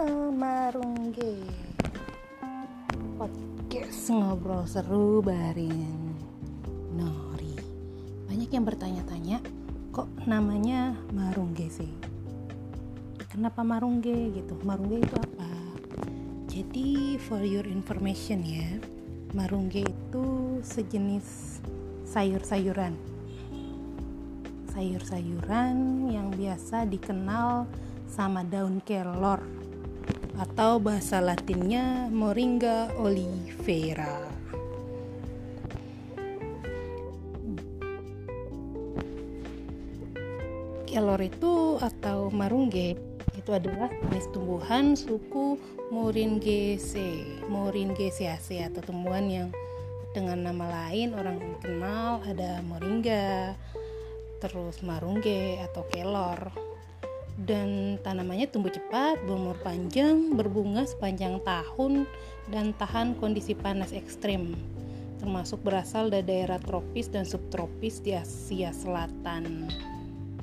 Marungge, Podcast ngobrol seru bareng Nori. Banyak yang bertanya-tanya kok namanya Marungge sih? Kenapa Marungge gitu? Marungge itu apa? Jadi for your information ya Marungge itu sejenis sayur-sayuran. Sayur-sayuran yang biasa dikenal sama daun kelor atau bahasa latinnya Moringa oleifera. Kelor itu atau marungge itu adalah jenis tumbuhan suku Moringaceae, Moringaceae atau tumbuhan yang dengan nama lain orang kenal ada moringa, terus marungge atau kelor dan tanamannya tumbuh cepat, berumur panjang, berbunga sepanjang tahun, dan tahan kondisi panas ekstrim, termasuk berasal dari daerah tropis dan subtropis di Asia Selatan.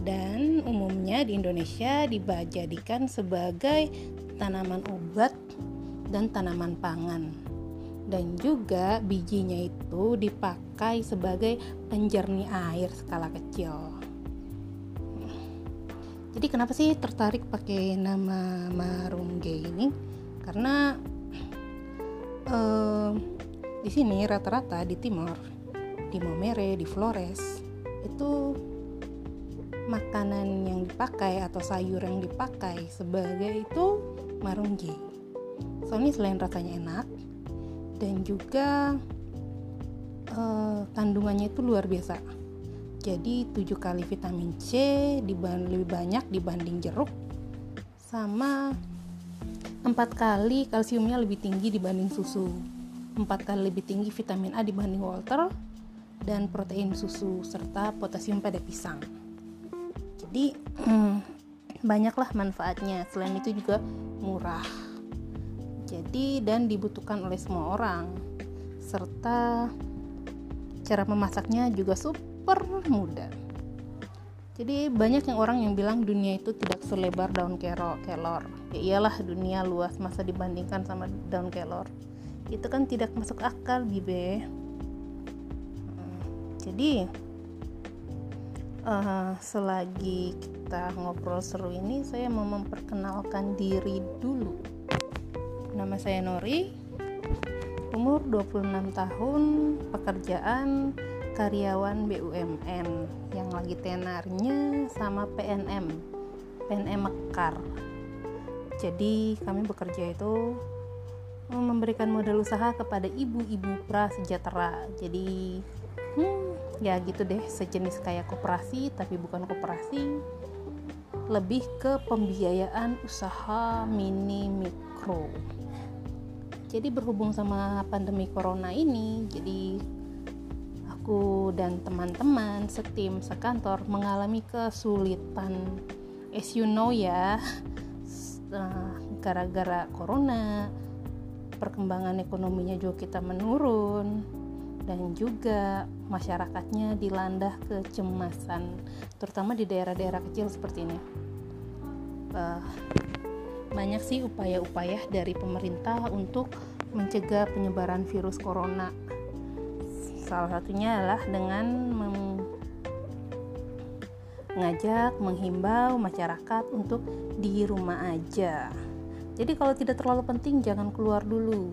Dan umumnya di Indonesia dijadikan sebagai tanaman obat dan tanaman pangan. Dan juga bijinya itu dipakai sebagai penjernih air skala kecil jadi kenapa sih tertarik pakai nama Marungge ini? Karena uh, di sini rata-rata di Timor di Momere di Flores itu makanan yang dipakai atau sayur yang dipakai sebagai itu marungge. Soalnya selain rasanya enak dan juga uh, kandungannya itu luar biasa jadi 7 kali vitamin C lebih banyak dibanding jeruk sama 4 kali kalsiumnya lebih tinggi dibanding susu. 4 kali lebih tinggi vitamin A dibanding water dan protein susu serta potasium pada pisang. Jadi banyaklah manfaatnya. Selain itu juga murah. Jadi dan dibutuhkan oleh semua orang. Serta cara memasaknya juga super super muda jadi banyak yang orang yang bilang dunia itu tidak selebar daun kero, kelor. Ya iyalah dunia luas masa dibandingkan sama daun kelor. Itu kan tidak masuk akal bibe. Hmm, jadi uh, selagi kita ngobrol seru ini saya mau memperkenalkan diri dulu. Nama saya Nori umur 26 tahun pekerjaan karyawan BUMN yang lagi tenarnya sama PNM PNM Mekar. Jadi kami bekerja itu memberikan modal usaha kepada ibu-ibu prasejahtera. Jadi hmm, ya gitu deh sejenis kayak koperasi tapi bukan koperasi. Lebih ke pembiayaan usaha mini mikro. Jadi berhubung sama pandemi corona ini jadi aku dan teman-teman setim sekantor mengalami kesulitan. As you know ya eh, gara-gara corona perkembangan ekonominya juga kita menurun dan juga masyarakatnya dilanda kecemasan terutama di daerah-daerah kecil seperti ini. Uh, banyak sih upaya-upaya dari pemerintah untuk mencegah penyebaran virus corona Salah satunya adalah dengan mengajak, menghimbau masyarakat untuk di rumah aja. Jadi kalau tidak terlalu penting jangan keluar dulu.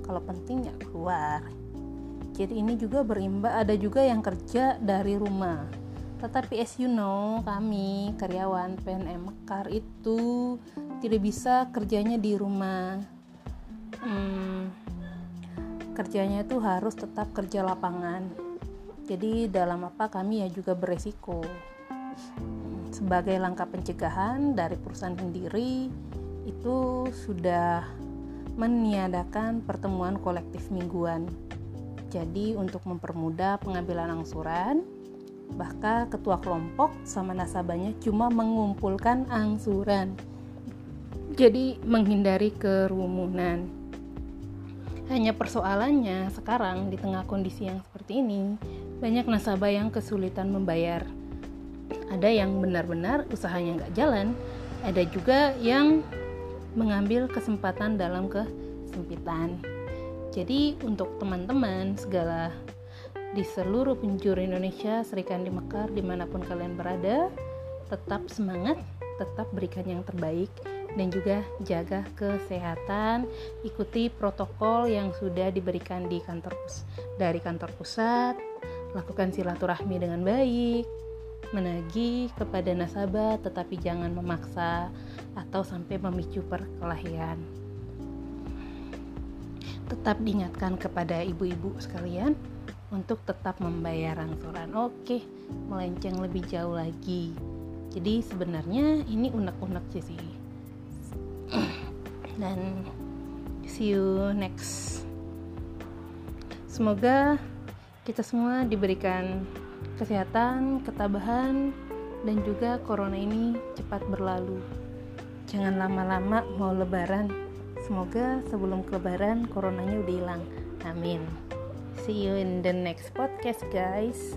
Kalau penting ya keluar. Jadi ini juga berimbas ada juga yang kerja dari rumah. Tetapi as you know, kami karyawan PNM Mekar itu tidak bisa kerjanya di rumah. Hmm, kerjanya itu harus tetap kerja lapangan. Jadi dalam apa kami ya juga beresiko. Sebagai langkah pencegahan dari perusahaan sendiri itu sudah meniadakan pertemuan kolektif mingguan. Jadi untuk mempermudah pengambilan angsuran, bahkan ketua kelompok sama nasabahnya cuma mengumpulkan angsuran. Jadi menghindari kerumunan. Hanya persoalannya sekarang di tengah kondisi yang seperti ini, banyak nasabah yang kesulitan membayar. Ada yang benar-benar usahanya nggak jalan, ada juga yang mengambil kesempatan dalam kesempitan. Jadi untuk teman-teman segala di seluruh penjuru Indonesia, Serikan di Mekar, di mana pun kalian berada, tetap semangat, tetap berikan yang terbaik, dan juga jaga kesehatan, ikuti protokol yang sudah diberikan di kantor dari kantor pusat, lakukan silaturahmi dengan baik, menagih kepada nasabah tetapi jangan memaksa atau sampai memicu perkelahian tetap diingatkan kepada ibu-ibu sekalian untuk tetap membayar angsuran. Oke, melenceng lebih jauh lagi. Jadi sebenarnya ini unek-unek sih sih. Dan see you next. Semoga kita semua diberikan kesehatan, ketabahan, dan juga corona ini cepat berlalu. Jangan lama-lama mau lebaran Semoga sebelum lebaran coronanya udah hilang. Amin. See you in the next podcast, guys.